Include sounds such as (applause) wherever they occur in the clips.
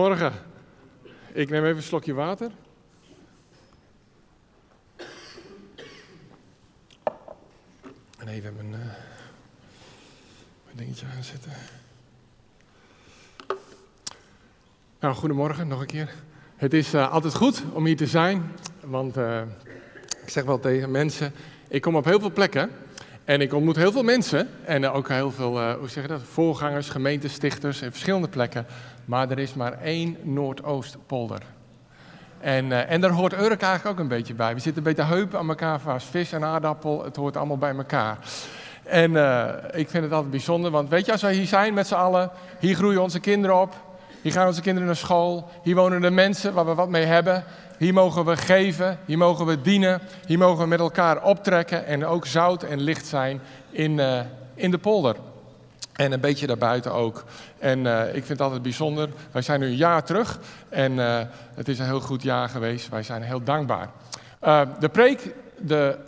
Morgen. Ik neem even een slokje water. En even mijn, mijn dingetje aanzetten. Nou, goedemorgen nog een keer. Het is uh, altijd goed om hier te zijn, want uh, ik zeg wel tegen mensen, ik kom op heel veel plekken en ik ontmoet heel veel mensen en ook heel veel, hoe zeg je dat, voorgangers, gemeentestichters en verschillende plekken. Maar er is maar één Noordoostpolder. En, uh, en daar hoort Urk eigenlijk ook een beetje bij. We zitten een beetje heupen aan elkaar vast. Vis en aardappel, het hoort allemaal bij elkaar. En ik vind het altijd bijzonder, want weet je, als wij hier zijn met z'n allen, hier groeien onze kinderen op, hier gaan onze kinderen naar school, hier wonen de mensen waar we wat mee hebben, hier mogen we geven, hier mogen we dienen, hier mogen we met elkaar optrekken en ook zout en licht zijn in, uh, in de polder. En een beetje daarbuiten ook. En uh, ik vind het altijd bijzonder. Wij zijn nu een jaar terug en uh, het is een heel goed jaar geweest. Wij zijn heel dankbaar. De preek, de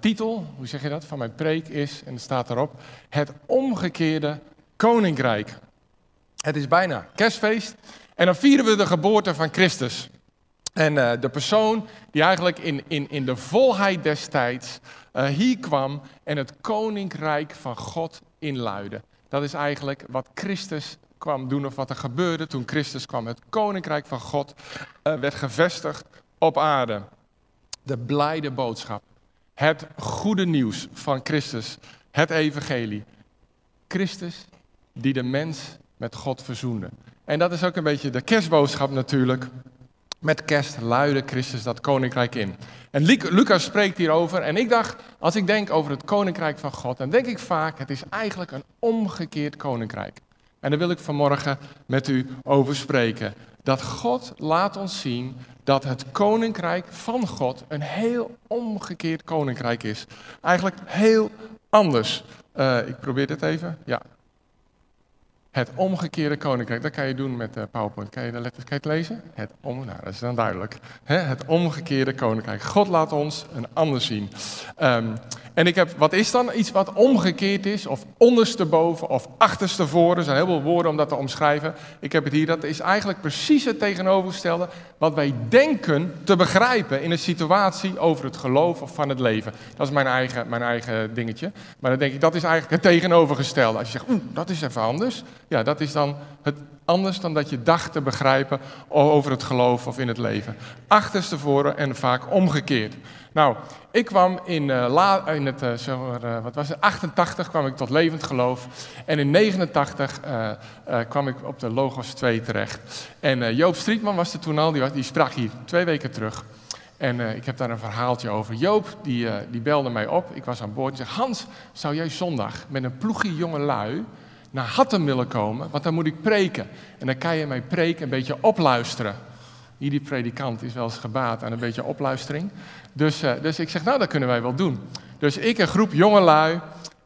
titel, hoe zeg je dat, van mijn preek is, en het staat erop, het omgekeerde koninkrijk. Het is bijna kerstfeest en dan vieren we de geboorte van Christus. En de persoon die eigenlijk in, in, in de volheid destijds hier kwam en het koninkrijk van God inluiden. Dat is eigenlijk wat Christus kwam doen of wat er gebeurde toen Christus kwam. Het koninkrijk van God uh, werd gevestigd op aarde. De blijde boodschap. Het goede nieuws van Christus. Het evangelie. Christus die de mens met God verzoende. En dat is ook een beetje de kerstboodschap natuurlijk. Met kerst luidde Christus dat koninkrijk in. En Lucas spreekt hierover. En ik dacht, als ik denk over het koninkrijk van God, dan denk ik vaak, het is eigenlijk een omgekeerd koninkrijk. En daar wil ik vanmorgen met u over spreken. Dat God laat ons zien dat het koninkrijk van God een heel omgekeerd koninkrijk is. Eigenlijk heel anders. Uh, ik probeer dit even. Ja, het omgekeerde koninkrijk, dat kan je doen met uh, PowerPoint. Kan je de letters kan lezen? Het om, nou, dat is dan duidelijk. het omgekeerde koninkrijk. God laat ons een ander zien. Um, en ik heb, wat is dan iets wat omgekeerd is, of ondersteboven, of achterstevoren? Er zijn heel veel woorden om dat te omschrijven. Ik heb het hier, dat is eigenlijk precies het tegenovergestelde wat wij denken te begrijpen in een situatie over het geloof of van het leven. Dat is mijn eigen, mijn eigen dingetje. Maar dan denk ik, dat is eigenlijk het tegenovergestelde. Als je zegt, oeh, dat is even anders. Ja, dat is dan het anders dan dat je dacht te begrijpen over het geloof of in het leven. Achterstevoren en vaak omgekeerd. Nou, ik kwam in, uh, la, in het, uh, wat was het, 88 kwam ik tot levend geloof. En in 89 kwam ik op de Logos 2 terecht. En Joop Strietman was er toen al, die, die sprak hier twee weken terug. En ik heb daar een verhaaltje over. Joop, die, die belde mij op. Ik was aan boord. Die zei, Hans, zou jij zondag met een ploegje jonge lui naar Hattem willen komen? Want dan moet ik preken. En dan kan je mijn preek een beetje opluisteren. Ieder predikant is wel eens gebaat aan een beetje opluistering. Dus, uh, dus ik zeg, nou, dat kunnen wij wel doen. Dus ik een groep jongelui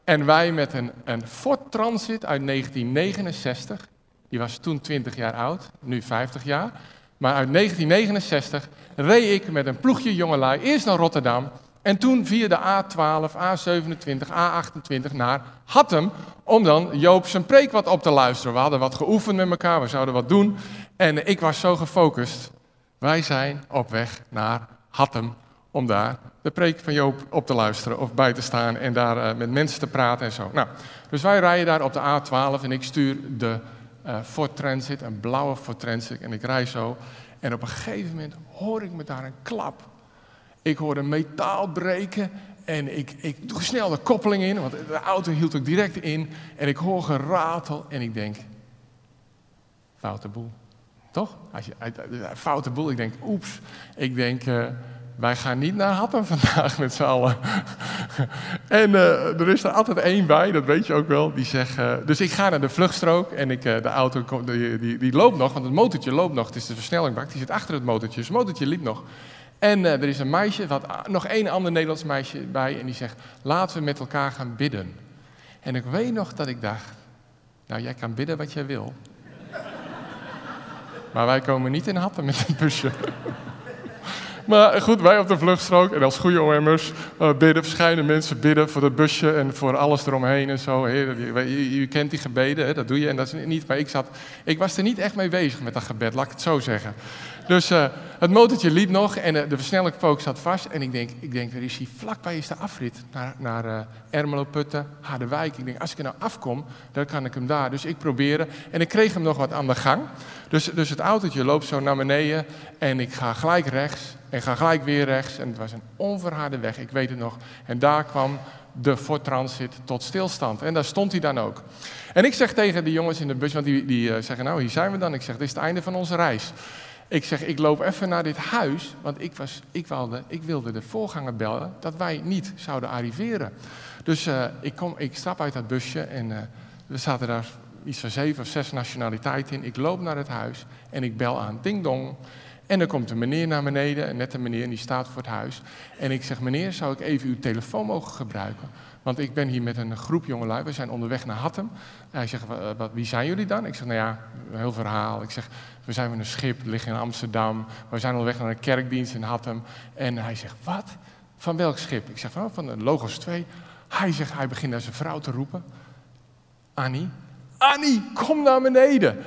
en wij met een, een Ford Transit uit 1969. Die was toen 20 jaar oud, nu 50 jaar. Maar uit 1969 reed ik met een ploegje jongelui eerst naar Rotterdam. En toen via de A12, A27, A28 naar Hattem. Om dan Joop zijn preek wat op te luisteren. We hadden wat geoefend met elkaar, we zouden wat doen. En ik was zo gefocust. Wij zijn op weg naar Hattem om daar de preek van Joop op te luisteren of bij te staan en daar uh, met mensen te praten en zo. Nou, dus wij rijden daar op de A12 en ik stuur de uh, Ford Transit, een blauwe Ford Transit, en ik rij zo. En op een gegeven moment hoor ik me daar een klap. Ik hoor een metaal breken en ik, ik doe snel de koppeling in, want de auto hield ook direct in. En ik hoor geratel en ik denk, foute boel. Toch? Als je, foute boel, ik denk, oeps. Ik denk, uh, wij gaan niet naar Happen vandaag met z'n allen. (laughs) en uh, er is er altijd één bij, dat weet je ook wel, die zegt... Uh, dus ik ga naar de vluchtstrook en ik, de auto die, die, die, loopt nog, want het motortje loopt nog. Het is de versnellingbak, die zit achter het motortje. Dus het motortje liep nog. En er is een meisje, wat, nog één ander Nederlands meisje bij, en die zegt... Laten we met elkaar gaan bidden. En ik weet nog dat ik dacht... Nou, jij kan bidden wat jij wil. (laughs) maar wij komen niet in Happen met een busje. (laughs) Maar goed, wij op de vluchtstrook en als goede OM'ers uh, bidden, verschijnen mensen bidden voor het busje en voor alles eromheen en zo. je, kent die gebeden, hè, dat doe je en dat is niet. Maar ik, zat, ik was er niet echt mee bezig met dat gebed, laat ik het zo zeggen. Dus uh, het motortje liep nog en uh, de versnellingspook zat vast. En ik denk, ik denk, er is hier vlakbij is de afrit naar, naar uh, Ermelo, Harderwijk. Ik denk, als ik er nou afkom, dan kan ik hem daar. Dus ik probeerde en ik kreeg hem nog wat aan de gang. Dus, dus het autootje loopt zo naar beneden en ik ga gelijk rechts en ga gelijk weer rechts. En het was een onverharde weg, ik weet het nog. En daar kwam de Ford Transit tot stilstand. En daar stond hij dan ook. En ik zeg tegen die jongens in de bus, want die, die zeggen, nou hier zijn we dan. Ik zeg, dit is het einde van onze reis. Ik zeg, ik loop even naar dit huis, want ik, was, ik, wilde, ik wilde de voorganger bellen dat wij niet zouden arriveren. Dus uh, ik, kom, ik stap uit dat busje en uh, we zaten daar iets van zeven of zes nationaliteiten in. Ik loop naar het huis en ik bel aan, ding dong. En er komt een meneer naar beneden, en net een meneer, en die staat voor het huis. En ik zeg, meneer, zou ik even uw telefoon mogen gebruiken? Want ik ben hier met een groep jongelui, we zijn onderweg naar Hattem. Hij zegt, wat, wie zijn jullie dan? Ik zeg, nou ja, een heel verhaal. Ik zeg, we zijn met een schip, liggen in Amsterdam. We zijn onderweg naar een kerkdienst in Hattem. En hij zegt, wat? Van welk schip? Ik zeg, van, oh, van de Logos 2. Hij zegt, hij begint naar zijn vrouw te roepen. Annie, Annie, kom naar beneden.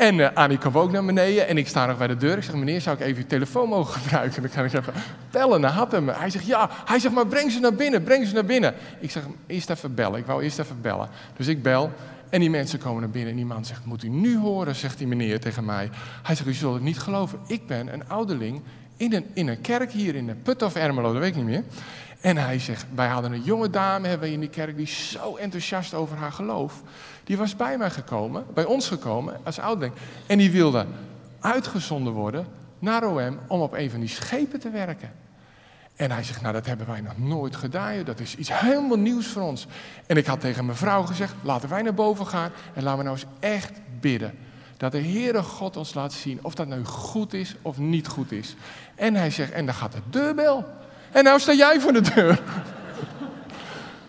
En uh, Annie kwam ook naar beneden en ik sta nog bij de deur. Ik zeg, meneer, zou ik even uw telefoon mogen (laughs) gebruiken? Dan kan ik even bellen naar Hattem. Hij zegt, ja. Hij zegt, maar breng ze naar binnen, breng ze naar binnen. Ik zeg, eerst even bellen. Ik wou eerst even bellen. Dus ik bel en die mensen komen naar binnen en die man zegt, moet u nu horen, zegt die meneer tegen mij. Hij zegt, u zult het niet geloven. Ik ben een ouderling in een, in een kerk hier in de Put of Ermelo, dat weet ik niet meer. En hij zegt, wij hadden een jonge dame hebben in die kerk die zo enthousiast over haar geloof. Die was bij mij gekomen, bij ons gekomen als ouderling. En die wilde uitgezonden worden naar OM om op een van die schepen te werken. En hij zegt, nou dat hebben wij nog nooit gedaan. Dat is iets helemaal nieuws voor ons. En ik had tegen mijn vrouw gezegd, laten wij naar boven gaan en laten we nou eens echt bidden. Dat de Heere God ons laat zien of dat nou goed is of niet goed is. En hij zegt, en dan gaat de deurbel. En nou sta jij voor de deur.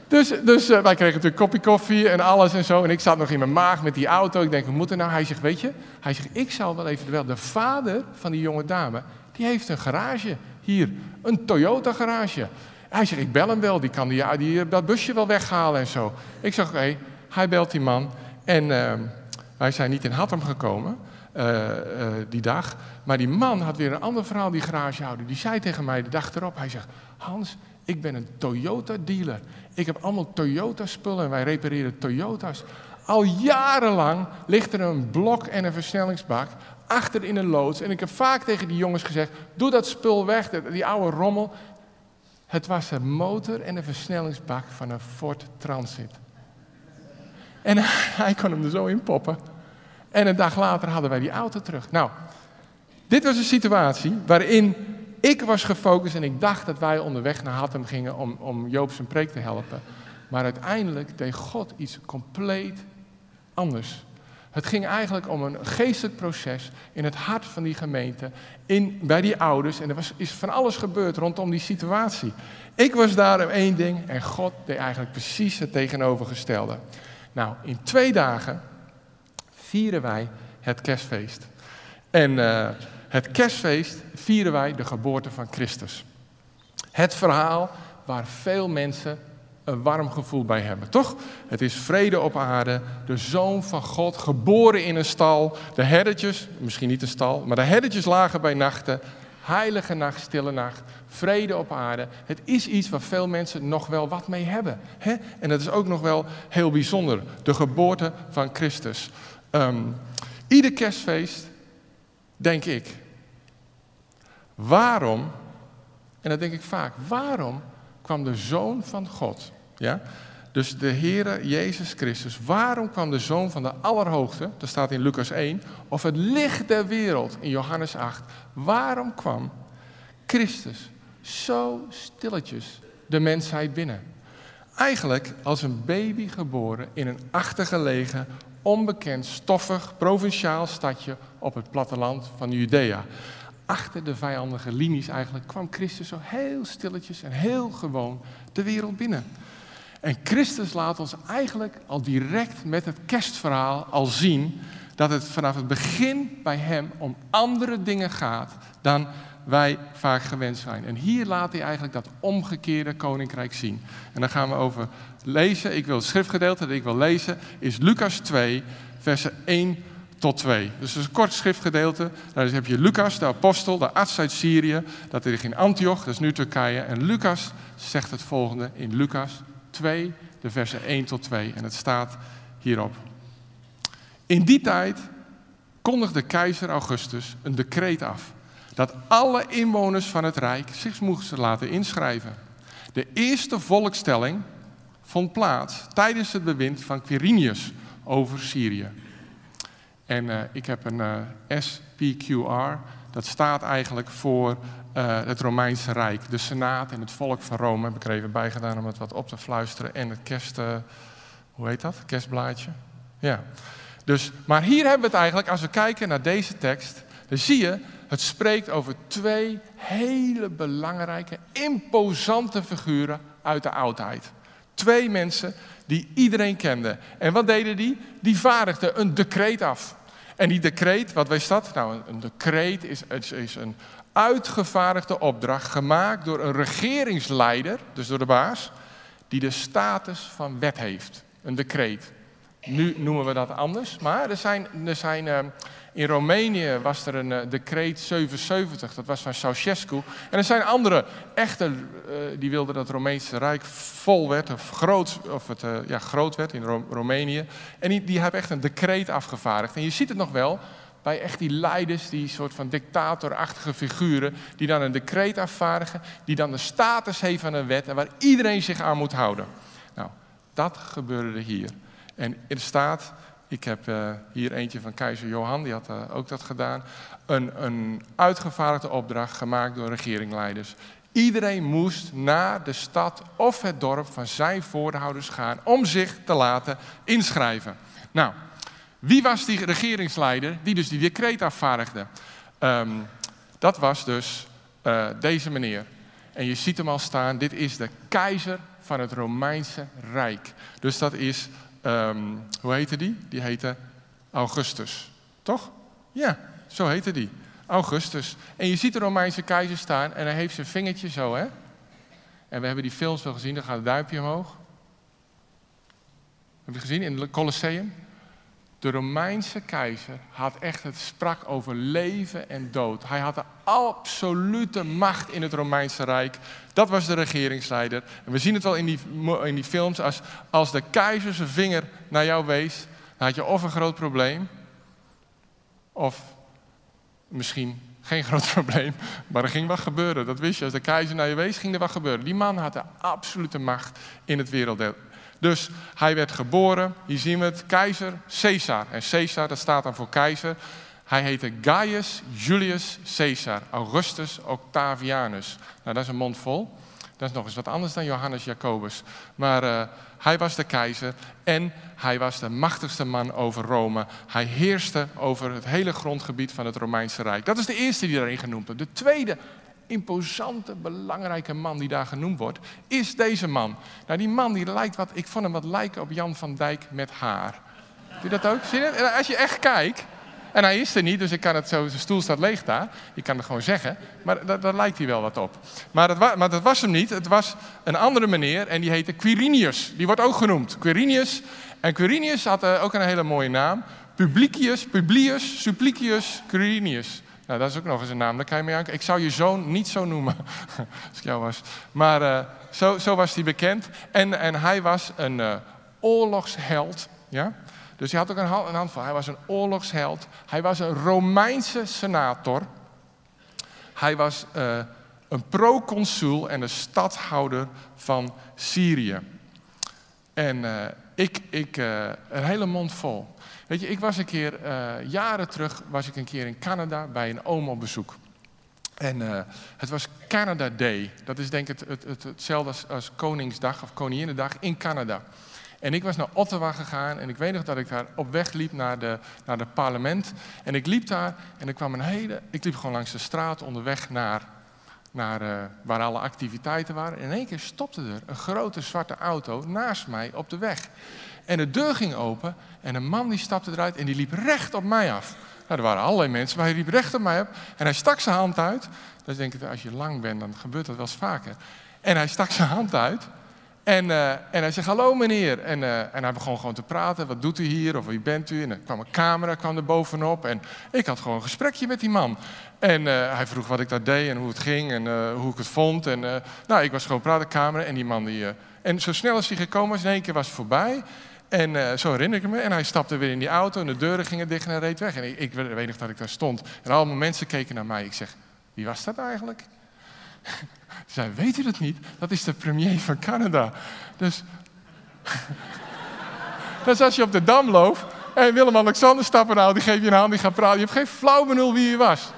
Dus, dus uh, wij kregen natuurlijk kopje koffie en alles en zo. En ik zat nog in mijn maag met die auto. Ik denk, we moeten nou. Hij zegt, weet je, hij zegt, ik zal wel even wel. De vader van die jonge dame, die heeft een garage hier. Een Toyota garage. Hij zegt, ik bel hem wel. Die kan die, dat busje wel weghalen en zo. Ik zeg, oké. Hij belt die man. En uh, wij zijn niet in Hattem gekomen. Uh, die dag. Maar die man had weer een ander verhaal, die garagehouder. Die zei tegen mij de dag erop, hij zegt, Hans, ik ben een Toyota-dealer. Ik heb allemaal Toyota-spullen en wij repareren Toyota's. Al jarenlang ligt er een blok en een versnellingsbak achter in een loods. En ik heb vaak tegen die jongens gezegd, doe dat spul weg, die oude rommel. Het was een motor en een versnellingsbak van een Ford Transit. En (laughs) hij kon hem er zo in poppen. En een dag later hadden wij die auto terug. Nou, dit was een situatie waarin ik was gefocust en ik dacht dat wij onderweg naar Hattem gingen om, om Joop zijn preek te helpen. Maar uiteindelijk deed God iets compleet anders. Het ging eigenlijk om een geestelijk proces in het hart van die gemeente, in, bij die ouders. En er was, is van alles gebeurd rondom die situatie. Ik was daar om één ding en God deed eigenlijk precies het tegenovergestelde. Nou, in twee dagen vieren wij het kerstfeest. En uh, het kerstfeest vieren wij de geboorte van Christus. Het verhaal waar veel mensen een warm gevoel bij hebben, toch? Het is vrede op aarde, de zoon van God, geboren in een stal. De herdertjes, misschien niet een stal, maar de herdertjes lagen bij nachten. Heilige nacht, stille nacht, vrede op aarde. Het is iets waar veel mensen nog wel wat mee hebben. Hè? En dat is ook nog wel heel bijzonder, de geboorte van Christus. Um, ieder kerstfeest, denk ik, waarom, en dat denk ik vaak, waarom kwam de Zoon van God, ja? dus de Heere Jezus Christus, waarom kwam de Zoon van de Allerhoogste, dat staat in Lucas 1, of het licht der wereld in Johannes 8, waarom kwam Christus zo stilletjes de mensheid binnen? Eigenlijk als een baby geboren in een achtergelegen, onbekend, stoffig, provinciaal stadje op het platteland van Judea. Achter de vijandige linies eigenlijk kwam Christus zo heel stilletjes en heel gewoon de wereld binnen. En Christus laat ons eigenlijk al direct met het kerstverhaal al zien dat het vanaf het begin bij hem om andere dingen gaat dan wij vaak gewend zijn. En hier laat hij eigenlijk dat omgekeerde koninkrijk zien. En dan gaan we over lezen. Ik wil het schriftgedeelte dat ik wil lezen, is Lucas 2, versen 1 tot 2. Dus is een kort schriftgedeelte. Daar heb je Lucas, de apostel, de arts uit Syrië. Dat ligt in Antioch, dat is nu Turkije. En Lucas zegt het volgende in Lucas 2, de versen 1 tot 2. En het staat hierop. In die tijd kondigde keizer Augustus een decreet af dat alle inwoners van het Rijk zich moesten laten inschrijven. De eerste volkstelling vond plaats tijdens het bewind van Quirinius over Syrië. En uh, ik heb een eh, SPQR, dat staat eigenlijk voor uh, het Romeinse Rijk. De Senaat en het volk van Rome heb ik er even bij gedaan om het wat op te fluisteren. En het kerst, hoe heet dat? Kerstblaadje. Ja. Dus, maar hier hebben we het eigenlijk, als we kijken naar deze tekst, dan zie je, het spreekt over twee hele belangrijke, imposante figuren uit de oudheid. Twee mensen die iedereen kende. En wat deden die? Die vaardigden een decreet af. En die decreet, wat is dat? Nou, een, decreet is, is een uitgevaardigde opdracht gemaakt door een regeringsleider, dus door de baas, die de status van wet heeft. Een decreet. Nu noemen we dat anders, maar er zijn, er zijn uh, in Roemenië was er een uh, decreet 77, dat was van Ceausescu. En er zijn andere echte, uh, die wilden dat het Romeinse Rijk vol werd, of groot, of het, ja, groot werd in Ro Roemenië. En die, die hebben echt een decreet afgevaardigd. En je ziet het nog wel bij echt die leiders, die soort van dictatorachtige figuren, die dan een decreet afvaardigen, die dan de status heeft van een wet en waar iedereen zich aan moet houden. Nou, dat gebeurde hier. En er staat, ik heb uh, hier eentje van keizer Johan, die had uh, ook dat gedaan, een, een uitgevaardigde opdracht gemaakt door regeringleiders. Iedereen moest naar de stad of het dorp van zijn voorhouders gaan om zich te laten inschrijven. Nou, wie was die regeringsleider die dus die decreet afvaardigde? Um, dat was dus uh, deze meneer. En je ziet hem al staan, dit is de keizer van het Romeinse Rijk. Dus dat is um, hoe heette die? Die heette Augustus. Toch? Ja, zo heette die. Augustus. En je ziet de Romeinse keizer staan en hij heeft zijn vingertje zo, hè? En we hebben die films wel gezien, dan gaat het duimpje omhoog. Heb je gezien in het Colosseum? De Romeinse keizer had echt, het sprak over leven en dood. Hij had de absolute macht in het Romeinse Rijk. Dat was de regeringsleider. En we zien het wel in die, in die films. Als, als de keizer zijn vinger naar jou wees, dan had je of een groot probleem, of misschien geen groot (laughs) probleem, maar er ging wat gebeuren. Dat wist je. Als de keizer naar je wees, ging er wat gebeuren. Die man had de absolute macht in het werelddeel. Dus hij werd geboren, hier zien we het, keizer Caesar. En Caesar, dat staat dan voor keizer. Hij heette Gaius Julius Caesar, Augustus Octavianus. Nou, dat is een mond vol. Dat is nog eens wat anders dan Johannes Jacobus. Maar uh, hij was de keizer en hij was de machtigste man over Rome. Hij heerste over het hele grondgebied van het Romeinse Rijk. Dat is de eerste die daarin genoemd wordt. De tweede imposante, belangrijke man die daar genoemd wordt, is deze man. Nou, die man die lijkt wat, ik vond hem wat lijken op Jan van Dijk met haar. Zie je dat ook? Zie je Als je echt kijkt, en hij is er niet, dus ik kan het zo, zijn stoel staat leeg daar. Je kan het gewoon zeggen, maar daar, lijkt hij wel wat op. Maar dat, maar dat was hem niet, het was een andere meneer en die heette Quirinius. Die wordt ook genoemd, Quirinius. En Quirinius had uh, ook een hele mooie naam. Publicius, Publius, Supplicius, Quirinius. Nou, dat is ook nog eens een naam, daar kan je mee aan. Ik zou je zoon niet zo noemen, (laughs) als ik jou was. Maar uh, zo, zo, was hij bekend. En, en hij was een uh, oorlogsheld. Ja? Dus hij had ook een, een handval. Hij was een oorlogsheld. Hij was een Romeinse senator. Hij was uh, een proconsul en een stadhouder van Syrië. En ik, ik een hele mond vol. Weet je, ik was een keer, uh, jaren terug, was ik een keer in Canada bij een oom op bezoek. En uh, het was Canada Day. Dat is denk ik het, het, het, hetzelfde als, Koningsdag of Koninginnedag in Canada. En ik was naar Ottawa gegaan en ik weet nog dat ik daar op weg liep naar de, naar de parlement. En ik liep daar en er kwam een hele... Ik liep gewoon langs de straat onderweg naar, naar uh, waar alle activiteiten waren. En in één keer stopte er een grote zwarte auto naast mij op de weg. En de deur ging open en een man die stapte eruit en die liep recht op mij af. Nou, er waren allerlei mensen, maar hij liep recht op mij op. En hij stak zijn hand uit. Dat denk ik, als je lang bent, dan gebeurt dat wel eens vaker. En hij stak zijn hand uit. En, uh, en hij zegt, hallo meneer. En, uh, en hij begon gewoon te praten. Wat doet u hier? Of wie bent u? En er kwam een camera kwam er bovenop. En ik had gewoon een gesprekje met die man. En uh, hij vroeg wat ik daar deed en hoe het ging en hoe ik het vond. En nou, ik was gewoon praten, camera. En die man die... en zo snel als hij gekomen was, in één keer was het voorbij. En zo herinner ik me. En hij stapte weer in die auto en de deuren gingen dicht en hij reed weg. En ik, ik weet nog dat ik daar stond. En allemaal mensen keken naar mij. Ik zeg, wie was dat eigenlijk? (laughs) Ze zei, weet u dat niet? Dat is de premier van Canada. Dus, (laughs) dus als je op de Dam loopt en Willem-Alexander stappen nou, die geeft je een hand, die gaat praten. Je hebt geen flauw benul wie je was.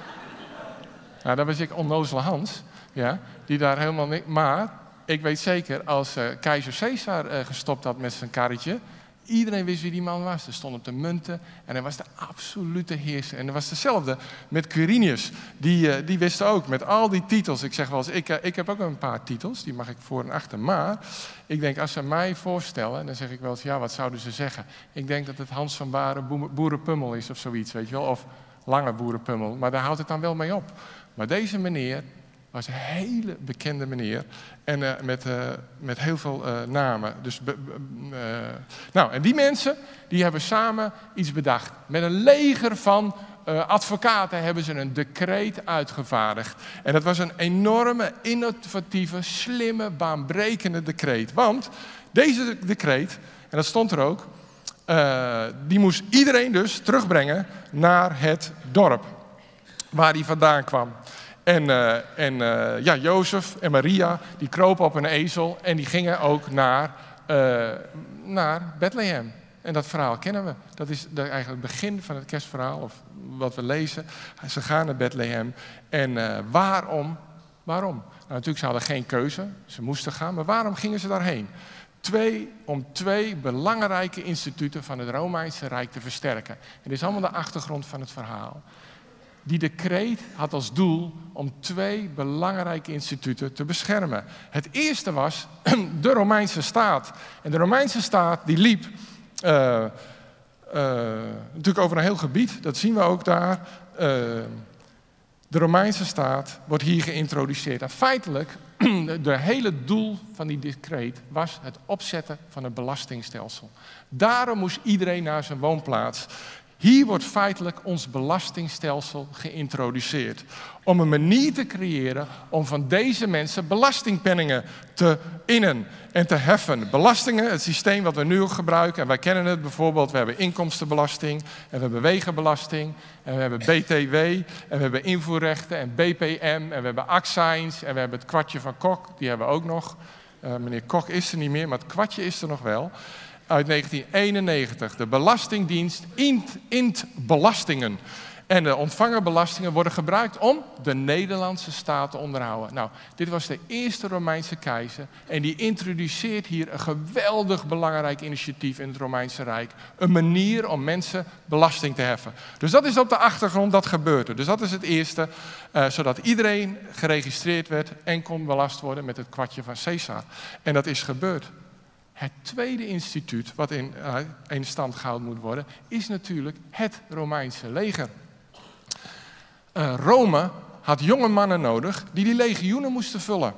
Nou, dat was ik onnozele Hans, ja, die daar helemaal niet... Maar ik weet zeker, als uh, keizer Caesar uh, gestopt had met zijn karretje, Iedereen wist wie die man was. Er stond op de munten en hij was de absolute heerser. En er was hetzelfde met Quirinius. Die, uh, die wist ook met al die titels. Ik zeg wel eens, ik, uh, ik heb ook een paar titels, die mag ik voor en achter. Maar ik denk, als ze mij voorstellen, dan zeg ik wel eens, ja, wat zouden ze zeggen? Ik denk dat het Hans van Baren Boerenpummel is of zoiets, weet je wel. Of Lange Boerenpummel. Maar daar houdt het dan wel mee op. Maar deze meneer, was een hele bekende meneer. En uh, met, uh, met heel veel uh, namen. Dus, nou, en die mensen die hebben samen iets bedacht. Met een leger van advocaten hebben ze een decreet uitgevaardigd. En dat was een enorme, innovatieve, slimme, baanbrekende decreet. Want deze decreet, en dat stond er ook, die moest iedereen dus terugbrengen naar het dorp waar hij vandaan kwam. En, uh, en uh, ja, Jozef en Maria, die kropen op een ezel en die gingen ook naar, uh, naar Bethlehem. En dat verhaal kennen we. Dat is eigenlijk het begin van het kerstverhaal, of wat we lezen. Ze gaan naar Bethlehem. En waarom? Waarom? Nou, natuurlijk, ze hadden geen keuze. Ze moesten gaan. Maar waarom gingen ze daarheen? Twee, om twee belangrijke instituten van het Romeinse Rijk te versterken. En dit is allemaal de achtergrond van het verhaal. Die decreet had als doel om twee belangrijke instituten te beschermen. Het eerste was (clears throat) de Romeinse staat. En de Romeinse staat die liep uh, uh, natuurlijk over een heel gebied, dat zien we ook daar. Uh, de Romeinse staat wordt hier geïntroduceerd. En feitelijk, (clears throat) het hele doel van die decreet was het opzetten van een belastingstelsel. Daarom moest iedereen naar zijn woonplaats. Hier wordt feitelijk ons belastingstelsel geïntroduceerd. Om een manier te creëren om van deze mensen belastingpenningen te innen en te heffen. Belastingen, het systeem wat we nu gebruiken, en wij kennen het bijvoorbeeld, we hebben inkomstenbelasting, en we hebben wegenbelasting, en we hebben BTW, en we hebben invoerrechten en BPM, en we hebben accijns, en we hebben het kwartje van Kok, die hebben we ook nog. Uh, meneer Kok is er niet meer, maar het kwartje is er nog wel uit 1991. De Belastingdienst int, int belastingen. En de ontvangerbelastingen worden gebruikt om de Nederlandse staat te onderhouden. Nou, dit was de eerste Romeinse keizer. En die introduceert hier een geweldig belangrijk initiatief in het Romeinse Rijk. Een manier om mensen belasting te heffen. Dus dat is op de achtergrond dat gebeurde. Dus dat is het eerste. Uh, zodat iedereen geregistreerd werd en kon belast worden met het kwartje van Caesar. En dat is gebeurd. Het tweede instituut wat in, uh, in stand gehouden moet worden, is natuurlijk het Romeinse leger. Uh, Rome had jonge mannen nodig die die legioenen moesten vullen.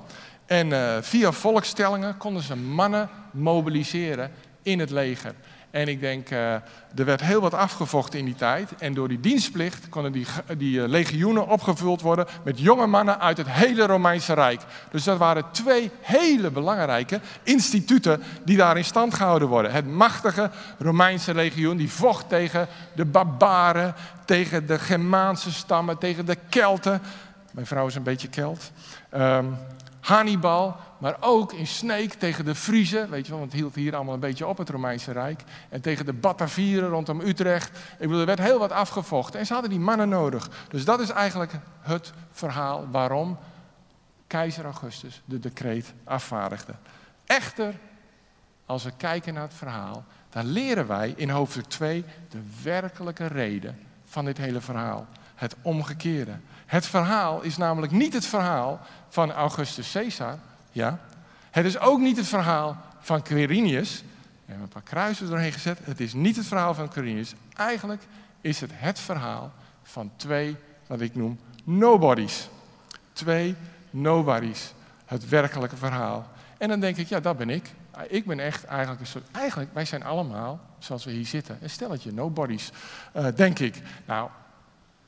En uh, via volkstellingen konden ze mannen mobiliseren in het leger. En ik denk, uh, er werd heel wat afgevochten in die tijd. En door die dienstplicht konden die, die uh, legioenen opgevuld worden met jonge mannen uit het hele Romeinse Rijk. Dus dat waren twee hele belangrijke instituten die daar in stand gehouden worden. Het machtige Romeinse legioen die vocht tegen de barbaren, tegen de Germaanse stammen, tegen de Kelten. Mijn vrouw is een beetje Kelt. Um, Hannibal, maar ook in Sneek tegen de Friezen, weet je wel, want het hield hier allemaal een beetje op het Romeinse Rijk. En tegen de Batavieren rondom Utrecht. Ik bedoel, er werd heel wat afgevochten en ze hadden die mannen nodig. Dus dat is eigenlijk het verhaal waarom keizer Augustus de decreet afvaardigde. Echter, als we kijken naar het verhaal, dan leren wij in hoofdstuk 2 de werkelijke reden van dit hele verhaal. het omgekeerde. Het verhaal is namelijk niet het verhaal van Augustus Caesar. Ja. Het is ook niet het verhaal van Quirinius. We hebben een paar kruisen doorheen gezet. Het is niet het verhaal van Quirinius. Eigenlijk is het het verhaal van twee, wat ik noem, nobodies. Twee nobodies. Het werkelijke verhaal. En dan denk ik, ja, dat ben ik. Ik ben echt eigenlijk een soort. Eigenlijk, wij zijn allemaal, zoals we hier zitten, een stelletje nobodies, uh, denk ik. Nou,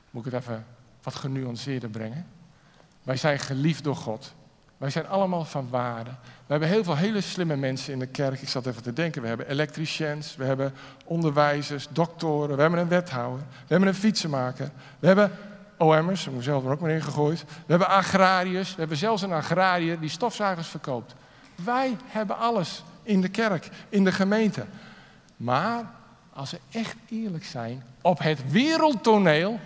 moet ik het even wat genuanceerder brengen? Wij zijn geliefd door God. Wij zijn allemaal van waarde. We hebben heel veel hele slimme mensen in de kerk. Ik zat even te denken. We hebben elektriciëns, we hebben onderwijzers, doktoren, we hebben een wethouder, we hebben een fietsenmaker, we hebben OM'ers, ik heb zelf er ook maar in gegooid. We hebben agrariërs, we hebben zelfs een agrariër die stofzuigers verkoopt. Wij hebben alles in de kerk, in de gemeente. Maar als we echt eerlijk zijn, op het wereldtoneel,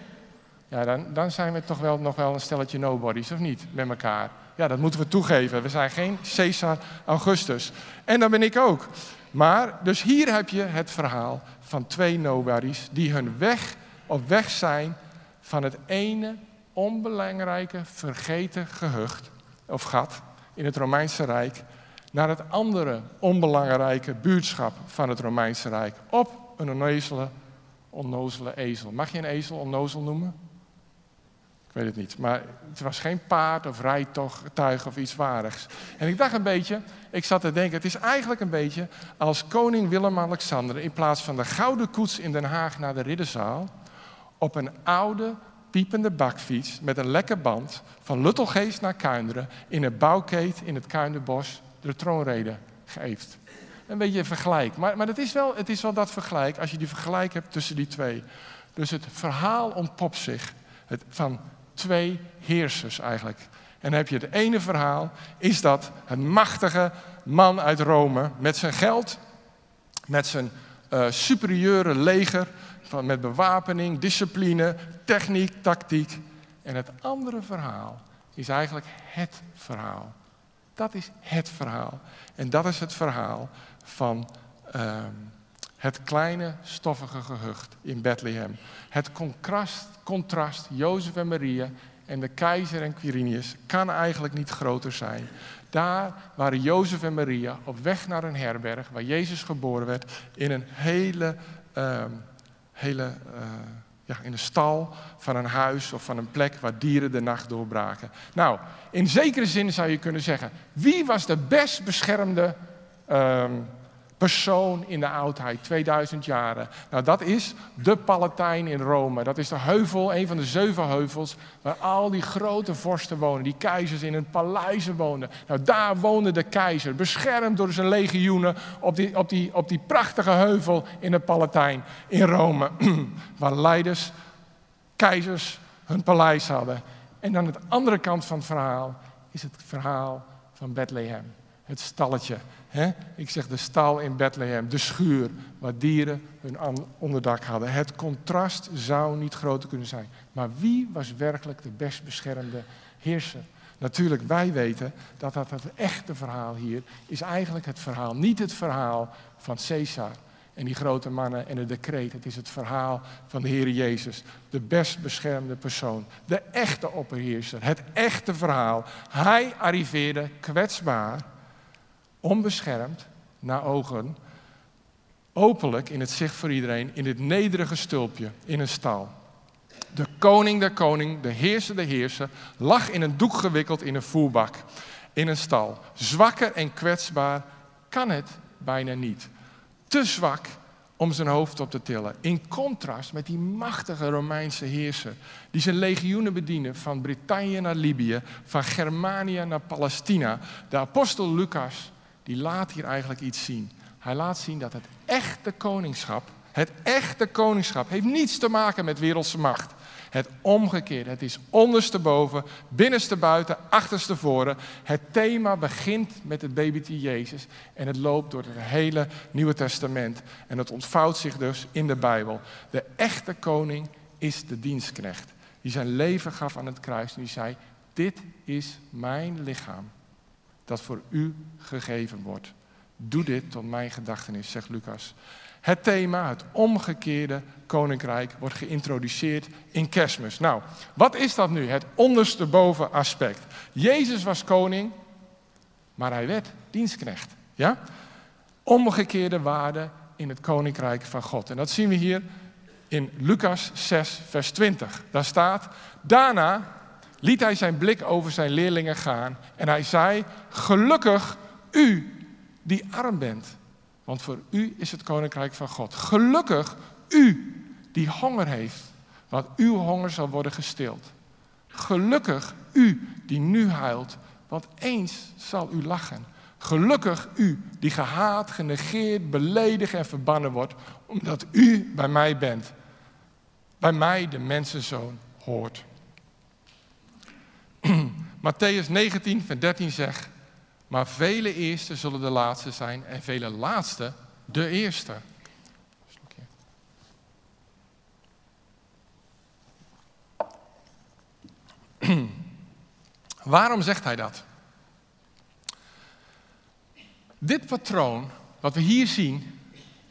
ja, dan, dan zijn we toch wel nog wel een stelletje nobodies, of niet, met elkaar. Ja, dat moeten we toegeven. We zijn geen Caesar Augustus. En dan ben ik ook. Maar, dus hier heb je het verhaal van twee nobodies die hun weg op weg zijn van het ene onbelangrijke, vergeten gehucht of gat in het Romeinse Rijk naar het andere onbelangrijke buurtschap van het Romeinse Rijk op een onnozele, onnozele ezel. Mag je een ezel onnozel noemen? Ik weet het niet. Maar het was geen paard of rijtuig of iets waardigs. En ik dacht een beetje, ik zat te denken, het is eigenlijk een beetje als koning Willem-Alexander in plaats van de gouden koets in Den Haag naar de ridderzaal, op een oude, piepende bakfiets met een lekke band van Luttelgeest naar Kuinderen in een bouwkeet in het Kuinderbos de troonrede geeft. Een beetje een vergelijk. Maar, maar het, is wel, het is wel dat vergelijk als je die vergelijk hebt tussen die twee. Dus het verhaal ontpopt zich het, van twee heersers eigenlijk. En dan heb je het ene verhaal, is dat een machtige man uit Rome met zijn geld, met zijn uh, superieure leger, van, met bewapening, discipline, techniek, tactiek. En het andere verhaal is eigenlijk het verhaal. Dat is het verhaal. En dat is het verhaal van uh, het kleine stoffige gehucht in Bethlehem. Het contrast, contrast Jozef en Maria en de keizer en Quirinius kan eigenlijk niet groter zijn. Daar waren Jozef en Maria op weg naar een herberg waar Jezus geboren werd in een hele, uh, hele uh, ja, in een stal van een huis of van een plek waar dieren de nacht doorbraken. Nou, in zekere zin zou je kunnen zeggen, wie was de best beschermde um, persoon in de oudheid, 2000 jaren. Nou, dat is de Palatijn in Rome. Dat is de heuvel, een van de zeven heuvels, waar al die grote vorsten wonen, die keizers in hun paleizen woonden. Nou, daar woonde de keizer, beschermd door zijn legioenen op die, op die, op die prachtige heuvel in de Palatijn in Rome, (clears throat) waar leiders, keizers hun paleis hadden. En aan de andere kant van het verhaal is het verhaal van Bethlehem, het stalletje ik zeg de stal in Bethlehem, de schuur waar dieren hun onderdak hadden. Het contrast zou niet groter kunnen zijn. Maar wie was werkelijk de best beschermde heerser? Natuurlijk, wij weten dat dat het echte verhaal hier is eigenlijk het verhaal, niet het verhaal van Caesar en die grote mannen en het decreet. Het is het verhaal van de Heer Jezus, de best beschermde persoon, de echte opperheerser, het echte verhaal. Hij arriveerde kwetsbaar onbeschermd, naar ogen, openlijk in het zicht voor iedereen, in dit nederige stulpje, in een stal. De koning der koning, de heerser der heerser, lag in een doek gewikkeld in een voerbak, in een stal. Zwakker en kwetsbaar kan het bijna niet. Te zwak om zijn hoofd op te tillen. In contrast met die machtige Romeinse heerser, die zijn legioenen bedienen van Brittannië naar Libië, van Germanië naar Palestina. De apostel Lucas die laat hier eigenlijk iets zien. Hij laat zien dat het echte koningschap, het echte koningschap, heeft niets te maken met wereldse macht. Het omgekeerde, het is ondersteboven, binnenste buiten, achterste voren. Het thema begint met het babytje Jezus en het loopt door het hele Nieuwe Testament. En het ontvouwt zich dus in de Bijbel. De echte koning is de dienstknecht, die zijn leven gaf aan het kruis en die zei, dit is mijn lichaam dat voor u gegeven wordt. Doe dit tot mijn gedachtenis, zegt Lucas. Het thema, het omgekeerde koninkrijk, wordt geïntroduceerd in kerstmis. Nou, wat is dat nu? Het ondersteboven aspect. Jezus was koning, maar hij werd dienstknecht. Ja? Omgekeerde waarden in het koninkrijk van God. En dat zien we hier in Lucas 6, vers 20. Daar staat: Daarna liet hij zijn blik over zijn leerlingen gaan en hij zei: Gelukkig u die arm bent, want voor u is het koninkrijk van God. Gelukkig u die honger heeft, want uw honger zal worden gestild. Gelukkig u die nu huilt, want eens zal u lachen. Gelukkig u die gehaat, genegeerd, beledigd en verbannen wordt, omdat u bij mij bent. Bij mij de mensenzoon hoort. (clears throat) Matthäus 19, vers 13 zegt, maar vele eerste zullen de laatste zijn en vele laatste de eerste. (clears throat) Waarom zegt hij dat? Dit patroon, wat we hier zien,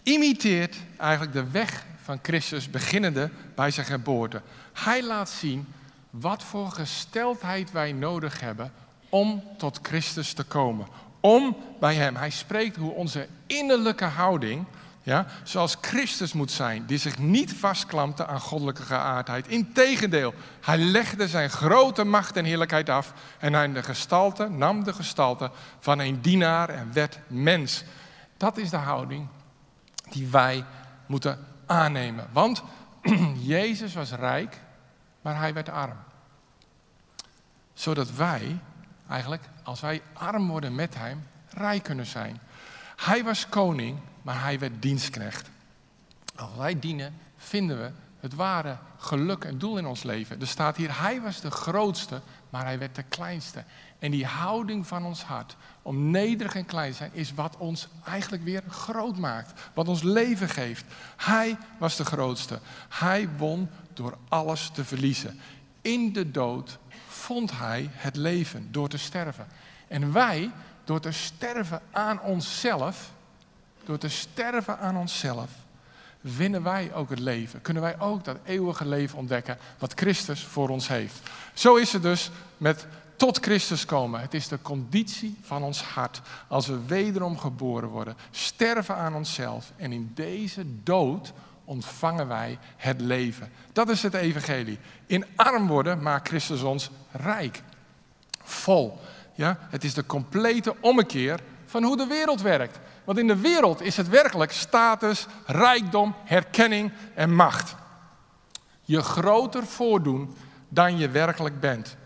imiteert eigenlijk de weg van Christus, beginnende bij zijn geboorte. Hij laat zien wat voor gesteldheid wij nodig hebben om tot Christus te komen. Om bij Hem. Hij spreekt hoe onze innerlijke houding, ja, zoals Christus moet zijn, die zich niet vastklampte aan goddelijke geaardheid. Integendeel, hij legde zijn grote macht en heerlijkheid af en hij de gestalte, nam de gestalte van een dienaar en werd mens. Dat is de houding die wij moeten aannemen. Want (clears throat) Jezus was rijk, maar hij werd arm. Zodat wij eigenlijk, als wij arm worden met hem, rijk kunnen zijn. Hij was koning, maar hij werd dienstknecht. Als wij dienen, vinden we het ware geluk en doel in ons leven. Er staat hier, hij was de grootste, maar hij werd de kleinste. En die houding van ons hart om nederig en klein te zijn, is wat ons eigenlijk weer groot maakt. Wat ons leven geeft. Hij was de grootste. Hij won door alles te verliezen. In de dood vond hij het leven door te sterven. En wij, door te sterven aan onszelf, door te sterven aan onszelf, winnen wij ook het leven. Kunnen wij ook dat eeuwige leven ontdekken wat Christus voor ons heeft. Zo is het dus met tot Christus komen. Het is de conditie van ons hart als we wederom geboren worden. Sterven aan onszelf en in deze dood ontvangen wij het leven. Dat is het evangelie. In arm worden maakt Christus ons rijk. Vol. Ja? Het is de complete ommekeer van hoe de wereld werkt. Want in de wereld is het werkelijk status, rijkdom, herkenning en macht. Je groter voordoen dan je werkelijk bent.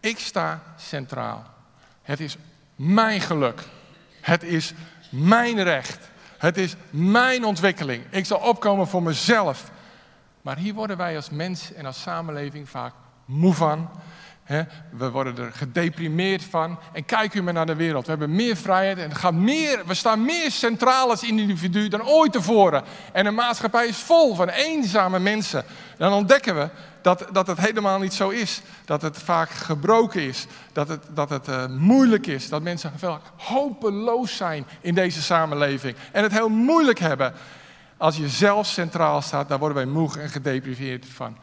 Ik sta centraal. Het is mijn geluk. Het is mijn recht. Het is mijn ontwikkeling. Ik zal opkomen voor mezelf. Maar hier worden wij als mens en als samenleving vaak moe van. We worden er gedeprimeerd van. En kijk u maar naar de wereld. We hebben meer vrijheid en gaat meer, we staan meer centraal als individu dan ooit tevoren. En de maatschappij is vol van eenzame mensen. Dan ontdekken we dat, dat het helemaal niet zo is. Dat het vaak gebroken is. Dat het, dat het uh, moeilijk is. Dat mensen vaak hopeloos zijn in deze samenleving. En het heel moeilijk hebben. Als je zelf centraal staat, dan worden wij moe en gedepriveerd van.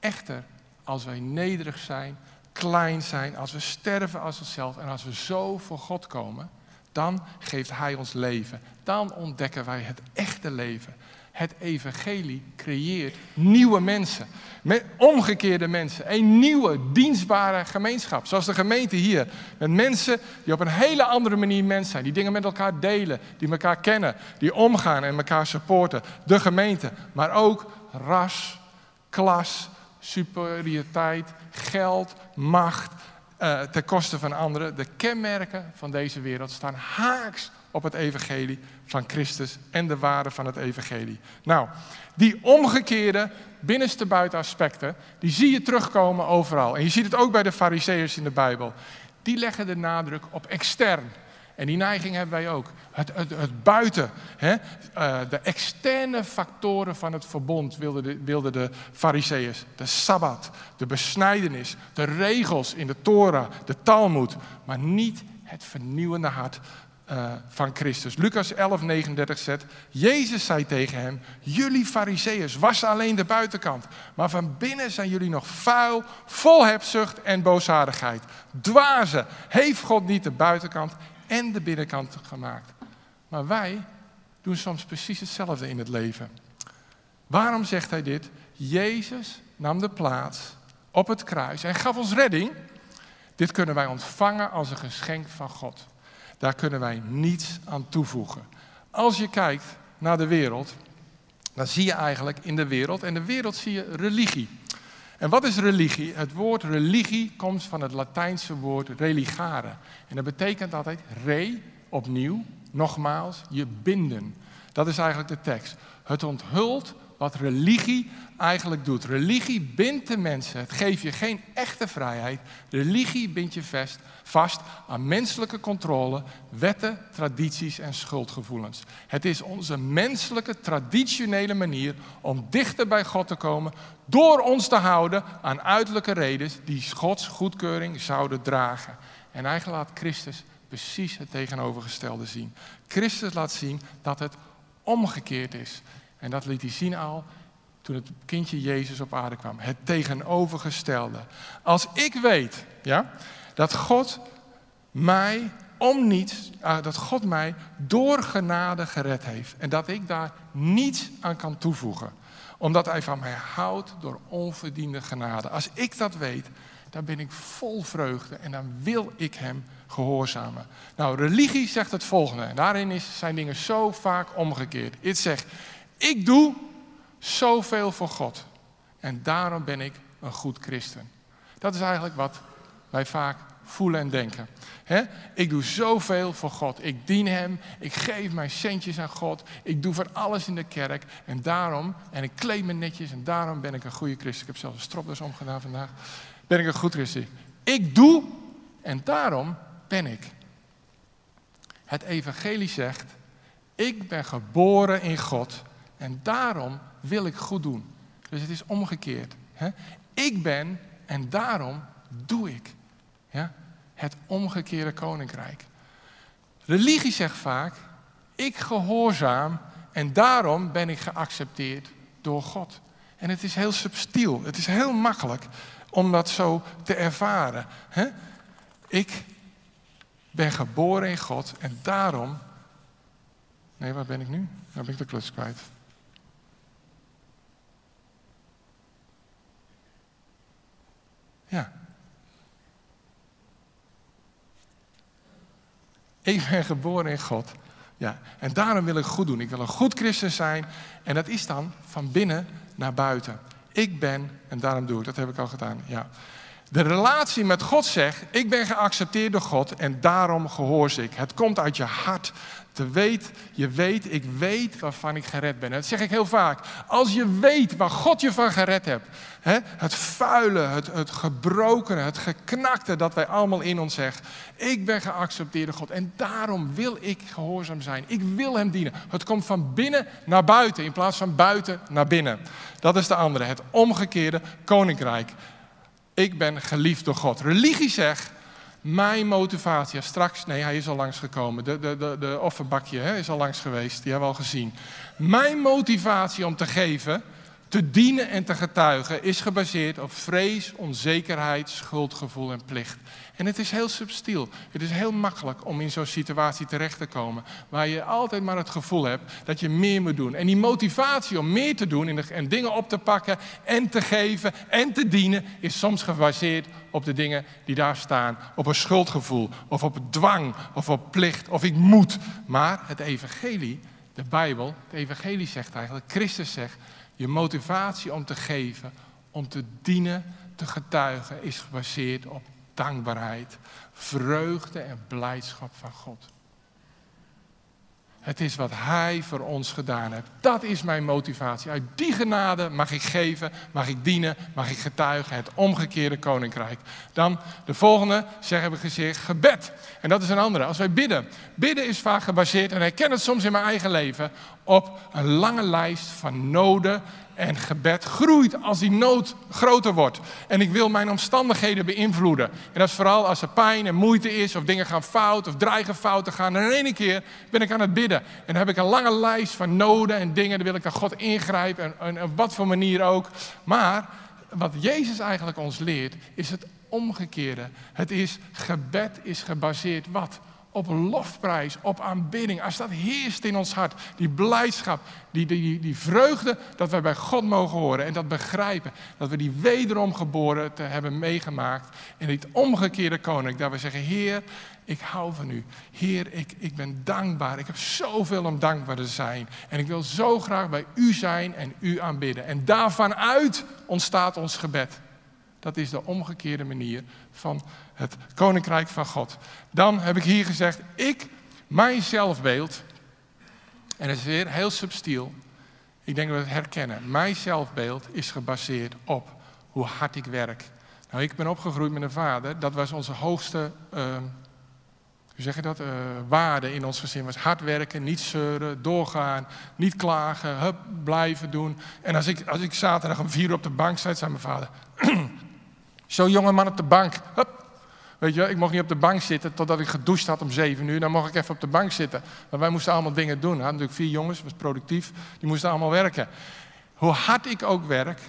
Echter, als wij nederig zijn, klein zijn, als we sterven als onszelf en als we zo voor God komen, dan geeft Hij ons leven. Dan ontdekken wij het echte leven. Het evangelie creëert nieuwe mensen. Met omgekeerde mensen. Een nieuwe, dienstbare gemeenschap. Zoals de gemeente hier. Met mensen die op een hele andere manier mens zijn. Die dingen met elkaar delen. Die elkaar kennen. Die omgaan en elkaar supporten. De gemeente. Maar ook ras, klas, superioriteit, geld, macht. Uh, ten koste van anderen. De kenmerken van deze wereld staan haaks op het evangelie van Christus en de waarde van het evangelie. Nou, die omgekeerde binnenste buitenaspecten, die zie je terugkomen overal. En je ziet het ook bij de fariseërs in de Bijbel. Die leggen de nadruk op extern. En die neiging hebben wij ook. Het, het, het buiten. Hè? Uh, de externe factoren van het verbond wilden de, wilden de fariseeërs. De Sabbat, de besnijdenis, de regels in de Torah, de Talmud. Maar niet het vernieuwende hart uh, van Christus. Lucas 11, 39 zegt, Jezus zei tegen hem, jullie fariseeërs wassen alleen de buitenkant, maar van binnen zijn jullie nog vuil, vol hebzucht en boosaardigheid. Dwazen, heeft God niet de buitenkant en de binnenkant gemaakt? Maar wij doen soms precies hetzelfde in het leven. Waarom zegt hij dit? Jezus nam de plaats op het kruis en gaf ons redding. Dit kunnen wij ontvangen als een geschenk van God. Daar kunnen wij niets aan toevoegen. Als je kijkt naar de wereld, dan zie je eigenlijk in de wereld, en de wereld zie je religie. En wat is religie? Het woord religie komt van het Latijnse woord religare. En dat betekent altijd re, opnieuw, nogmaals, je binden. Dat is eigenlijk de tekst. Het onthult wat religie eigenlijk doet. Religie bindt de mensen. Het geeft je geen echte vrijheid. Religie bindt je vast, vast aan menselijke controle, wetten, tradities en schuldgevoelens. Het is onze menselijke, traditionele manier om dichter bij God te komen door ons te houden aan uiterlijke redenen die Gods goedkeuring zouden dragen. En eigenlijk laat Christus precies het tegenovergestelde zien. Christus laat zien dat het omgekeerd is. En dat liet hij zien al toen het kindje Jezus op aarde kwam. Het tegenovergestelde. Als ik weet ja, dat God mij om niets, uh, dat God mij door genade gered heeft. En dat ik daar niets aan kan toevoegen. Omdat hij van mij houdt door onverdiende genade. Als ik dat weet, dan ben ik vol vreugde en dan wil ik hem gehoorzamen. Nou, religie zegt het volgende. En daarin is, zijn dingen zo vaak omgekeerd. Het zegt, ik doe zoveel voor God. En daarom ben ik een goed christen. Dat is eigenlijk wat wij vaak voelen en denken. Ik doe zoveel voor God. Ik dien Hem. Ik geef mijn centjes aan God. Ik doe voor alles in de kerk. En daarom, en ik kleed me netjes. En daarom ben ik een goede christen. Ik heb zelfs een stropdas omgedaan vandaag. Ben ik een goed christen. Ik doe en daarom ben ik. Het evangelie zegt, ik ben geboren in God en daarom wil ik goed doen. Dus het is omgekeerd. Hè? Ik ben en daarom doe ik. Ja? Het omgekeerde koninkrijk. Religie zegt vaak, ik gehoorzaam en daarom ben ik geaccepteerd door God. En het is heel subtiel, het is heel makkelijk om dat zo te ervaren. Hè? Ik ben geboren in God en daarom. Nee, waar ben ik nu? Nou ben ik de klus kwijt. Ja. Ik ben geboren in God. Ja, en daarom wil ik goed doen. Ik wil een goed christen zijn. En dat is dan van binnen naar buiten. Ik ben, en daarom doe ik, dat heb ik al gedaan. Ja. De relatie met God zegt, ik ben geaccepteerd door God en daarom gehoor ik. Het komt uit je hart. Te weet, je weet, ik weet waarvan ik gered ben. dat zeg ik heel vaak. Als je weet waar God je van gered hebt. Hè, het vuile, het, het gebrokene, het geknakte dat wij allemaal in ons zeggen. Ik ben geaccepteerd door God en daarom wil ik gehoorzaam zijn. Ik wil hem dienen. Het komt van binnen naar buiten in plaats van buiten naar binnen. Dat is de andere, het omgekeerde koninkrijk. Ik ben geliefd door God. Religie zegt, mijn motivatie, straks, nee, hij is al langsgekomen. De, de, de, de offerbakje hè, is al langs geweest, die hebben we al gezien. Mijn motivatie om te geven, te dienen en te getuigen is gebaseerd op vrees, onzekerheid, schuldgevoel en plicht. En het is heel subtiel. Het is heel makkelijk om in zo'n situatie terecht te komen. Waar je altijd maar het gevoel hebt dat je meer moet doen. En die motivatie om meer te doen en dingen op te pakken en te geven en te dienen, is soms gebaseerd op de dingen die daar staan. Op een schuldgevoel, of op dwang, of op plicht, of ik moet. Maar het evangelie, de Bijbel, het evangelie zegt eigenlijk, Christus zegt, je motivatie om te geven, om te dienen, te getuigen, is gebaseerd op dankbaarheid, vreugde en blijdschap van God. Het is wat Hij voor ons gedaan heeft. Dat is mijn motivatie. Uit die genade mag ik geven, mag ik dienen, mag ik getuigen. Het omgekeerde koninkrijk. Dan de volgende, zeggen we gezegd, gebed. En dat is een andere. Als wij bidden. Bidden is vaak gebaseerd, en ik ken het soms in mijn eigen leven, op een lange lijst van noden En gebed groeit als die nood groter wordt. En ik wil mijn omstandigheden beïnvloeden. En dat is vooral als er pijn en moeite is, of dingen gaan fout, of dreigen fout te gaan. En in één keer ben ik aan het bidden. En dan heb ik een lange lijst van noden en dingen. Dan wil ik aan God ingrijpen, en, en op wat voor manier ook. Maar wat Jezus eigenlijk ons leert, is het omgekeerde. Het is gebed is gebaseerd wat? Op lofprijs, op aanbidding. Als dat heerst in ons hart, die blijdschap, die, die, die vreugde dat wij bij God mogen horen en dat begrijpen. Dat we die wederom geboren te hebben meegemaakt in dit omgekeerde koninkrijk. Dat we zeggen, Heer, ik hou van u. Heer, ik, ik ben dankbaar. Ik heb zoveel om dankbaar te zijn. En ik wil zo graag bij u zijn en u aanbidden. En daarvan uit ontstaat ons gebed. Dat is de omgekeerde manier van het koninkrijk van God. Dan heb ik hier gezegd, ik, mijn zelfbeeld, en dat is weer heel subtiel. Ik denk dat we het herkennen. Mijn zelfbeeld is gebaseerd op hoe hard ik werk. Nou, ik ben opgegroeid met een vader. Dat was onze hoogste, uh, hoe zeg je dat, uh, waarde in ons gezin. Was hard werken, niet zeuren, doorgaan, niet klagen, hup, blijven doen. En als ik, als ik zaterdag om vier uur op de bank zat, zei mijn vader... (clears throat) Zo'n jonge man op de bank, hup, Weet je, ik mocht niet op de bank zitten totdat ik gedoucht had om zeven uur. Dan mocht ik even op de bank zitten. Maar wij moesten allemaal dingen doen. We hadden natuurlijk vier jongens, was productief. Die moesten allemaal werken. Hoe hard ik ook werk,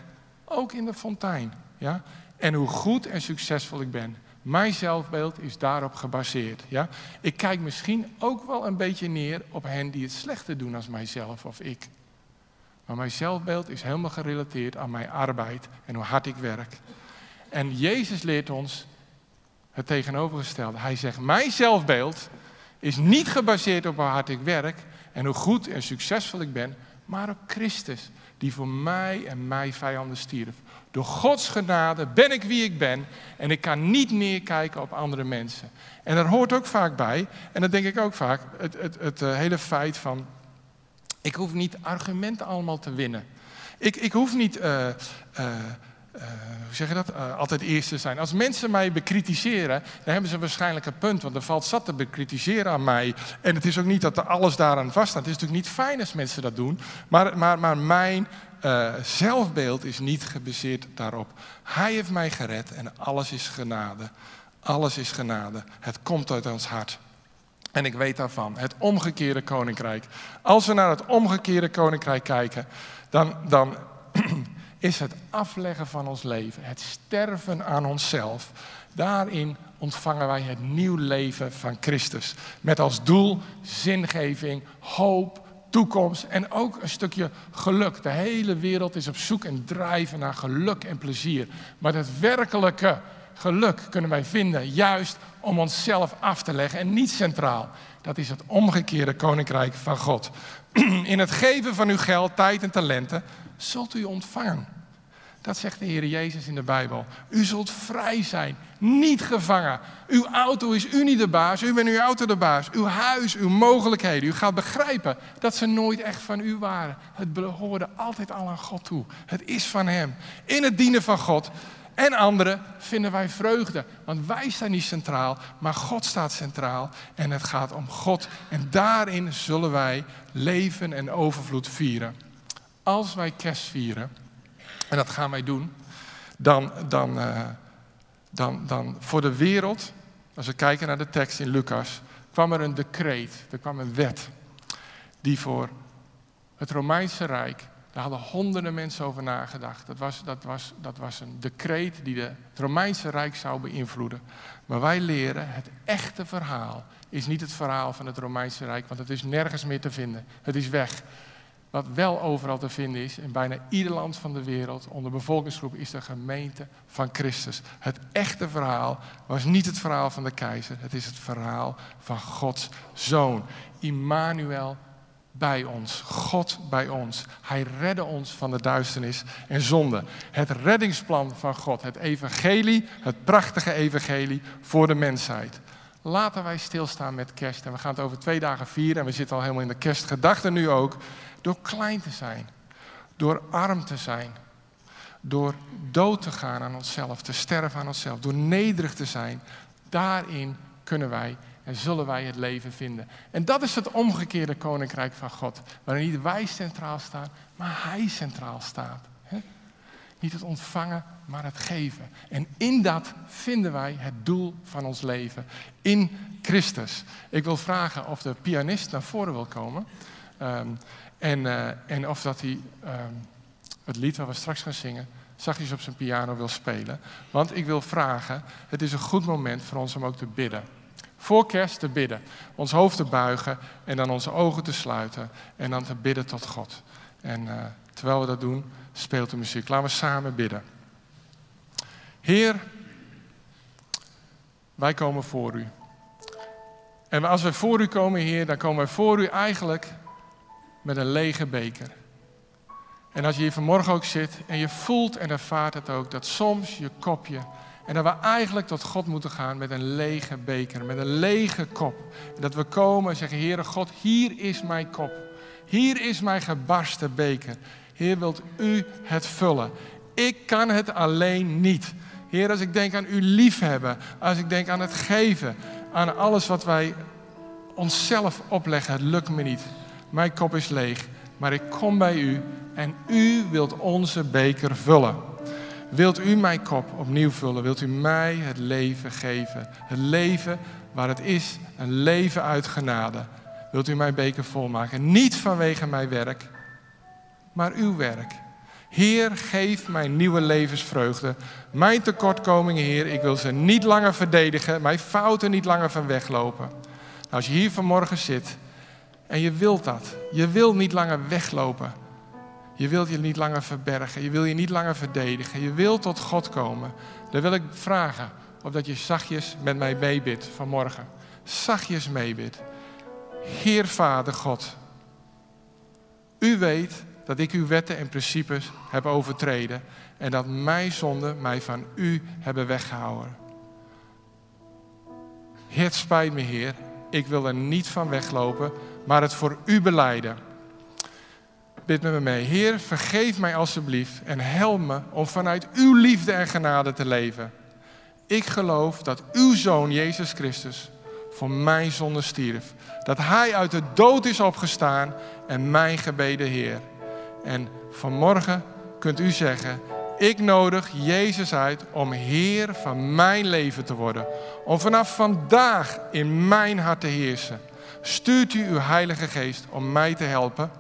ook in de fontein. Ja? En hoe goed en succesvol ik ben. Mijn zelfbeeld is daarop gebaseerd. Ja? Ik kijk misschien ook wel een beetje neer op hen die het slechter doen als mijzelf of ik. Maar mijn zelfbeeld is helemaal gerelateerd aan mijn arbeid en hoe hard ik werk. En Jezus leert ons het tegenovergestelde. Hij zegt, mijn zelfbeeld is niet gebaseerd op hoe hard ik werk en hoe goed en succesvol ik ben, maar op Christus, die voor mij en mijn vijanden stierf. Door Gods genade ben ik wie ik ben en ik kan niet neerkijken op andere mensen. En daar hoort ook vaak bij, en dat denk ik ook vaak, het, het, het, eh, hele feit van, ik hoef niet argumenten allemaal te winnen. Ik, ik hoef niet... Uh, uh, hoe zeg je dat, uh, altijd eerste zijn. Als mensen mij bekritiseren, dan hebben ze waarschijnlijk een punt, want er valt zat te bekritiseren aan mij. En het is ook niet dat er alles daaraan vast staat. Het is natuurlijk niet fijn als mensen dat doen, maar, maar, maar mijn uh, zelfbeeld is niet gebaseerd daarop. Hij heeft mij gered en alles is genade. Alles is genade. Het komt uit ons hart. En ik weet daarvan, het omgekeerde koninkrijk. Als we naar het omgekeerde koninkrijk kijken, dan, dan is het afleggen van ons leven, het sterven aan onszelf. Daarin ontvangen wij het nieuw leven van Christus. Met als doel zingeving, hoop, toekomst en ook een stukje geluk. De hele wereld is op zoek en drijven naar geluk en plezier. Maar het werkelijke geluk kunnen wij vinden juist om onszelf af te leggen en niet centraal. Dat is het omgekeerde koninkrijk van God. (clears throat) In het geven van uw geld, tijd en talenten zult u ontvangen. Dat zegt de Heer Jezus in de Bijbel. U zult vrij zijn, niet gevangen. Uw auto is u niet de baas, u bent uw auto de baas. Uw huis, uw mogelijkheden. U gaat begrijpen dat ze nooit echt van u waren. Het behoorde altijd al aan God toe. Het is van Hem. In het dienen van God en anderen vinden wij vreugde. Want wij staan niet centraal, maar God staat centraal. En het gaat om God. En daarin zullen wij leven en overvloed vieren. Als wij kerst vieren en dat gaan wij doen, dan, dan, uh, dan, dan voor de wereld, als we kijken naar de tekst in Lucas, kwam er een decreet, er kwam een wet, die voor het Romeinse Rijk, daar hadden honderden mensen over nagedacht. Dat was, dat was, dat was een decreet die de, het Romeinse Rijk zou beïnvloeden. Maar wij leren, het echte verhaal is niet het verhaal van het Romeinse Rijk, want het is nergens meer te vinden. Het is weg. Wat wel overal te vinden is, in bijna ieder land van de wereld, onder bevolkingsgroep, is de gemeente van Christus. Het echte verhaal was niet het verhaal van de keizer, het is het verhaal van Gods zoon. Immanuel bij ons, God bij ons. Hij redde ons van de duisternis en zonde. Het reddingsplan van God, het evangelie, het prachtige evangelie voor de mensheid. Laten wij stilstaan met kerst. En we gaan het over twee dagen vieren. En we zitten al helemaal in de kerstgedachten nu ook. Door klein te zijn. Door arm te zijn. Door dood te gaan aan onszelf. Te sterven aan onszelf. Door nederig te zijn. Daarin kunnen wij en zullen wij het leven vinden. En dat is het omgekeerde koninkrijk van God, waarin niet wij centraal staan, maar Hij centraal staat. Niet het ontvangen, maar het geven. En in dat vinden wij het doel van ons leven. In Christus. Ik wil vragen of de pianist naar voren wil komen. Ehm, en, eh, en of dat hij ehm, het lied waar we straks gaan zingen, zachtjes op zijn piano wil spelen. Want ik wil vragen, het is een goed moment voor ons om ook te bidden. Voor kerst te bidden. Ons hoofd te buigen en dan onze ogen te sluiten. En dan te bidden tot God. En uh, terwijl we dat doen, speelt de muziek. Laten we samen bidden. Heer, wij komen voor u. En als we voor u komen, Heer, dan komen we voor u eigenlijk met een lege beker. En als je hier vanmorgen ook zit en je voelt en ervaart het ook, dat soms je kopje, en dat we eigenlijk tot God moeten gaan met een lege beker, met een lege kop. En dat we komen en zeggen, Heere God, hier is mijn kop. Hier is mijn gebarsten beker. Heer, wilt u het vullen? Ik kan het alleen niet. Heer, als ik denk aan uw liefhebben, als ik denk aan het geven, aan alles wat wij onszelf opleggen, het lukt me niet. Mijn kop is leeg, maar ik kom bij u en u wilt onze beker vullen. Wilt u mijn kop opnieuw vullen? Wilt u mij het leven geven? Het leven waar het is, een leven uit genade. Wilt u mijn beker volmaken? Niet vanwege mijn werk, maar uw werk. Heer, geef mij nieuwe levensvreugde. Mijn tekortkomingen, Heer, ik wil ze niet langer verdedigen, mijn fouten niet langer van weglopen. Nou, als je hier vanmorgen zit en je wilt dat, je wilt niet langer weglopen. Je wilt je niet langer verbergen, je wil je niet langer verdedigen, je wilt tot God komen. Dan wil ik vragen of dat je zachtjes met mij meebidt vanmorgen. Zachtjes meebidt. Heer Vader God, u weet dat ik uw wetten en principes heb overtreden en dat mijn zonden mij van u hebben weggehouden. Het spijt me, Heer. Ik wil er niet van weglopen, maar het voor u beleiden. Bid met me mee. Heer, vergeef mij alstublieft en help me om vanuit uw liefde en genade te leven. Ik geloof dat uw zoon Jezus Christus voor mijn zonde stierf. Dat hij uit de dood is opgestaan en mijn gebeden Heer. En vanmorgen kunt u zeggen, ik nodig Jezus uit om Heer van mijn leven te worden. Om vanaf vandaag in mijn hart te heersen. Stuurt u uw Heilige Geest om mij te helpen,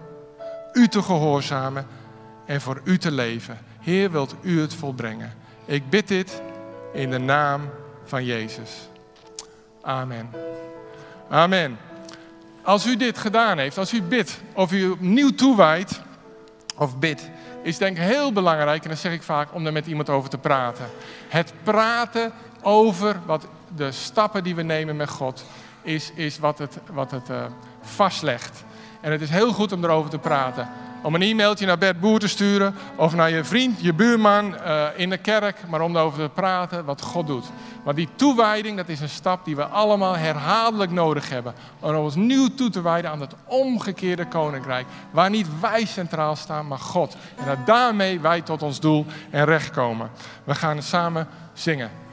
u te gehoorzamen en voor u te leven. Heer, wilt u het volbrengen? Ik bid dit in de naam van Jezus. Amen. Amen. Als u dit gedaan heeft, als u bidt of u opnieuw toewijdt of bidt, is denk ik heel belangrijk, en dat zeg ik vaak, om er met iemand over te praten. Het praten over wat de stappen die we nemen met God, is, is wat het, wat het uh, vastlegt. En het is heel goed om erover te praten. Om een e-mailtje naar Bert Boer te sturen of naar je vriend, je buurman uh, in de kerk, maar om erover te praten wat God doet. Want die toewijding, dat is een stap die we allemaal herhaaldelijk nodig hebben. Om ons nieuw toe te wijden aan het omgekeerde koninkrijk. Waar niet wij centraal staan, maar God. En dat daarmee wij tot ons doel en recht komen. We gaan samen zingen.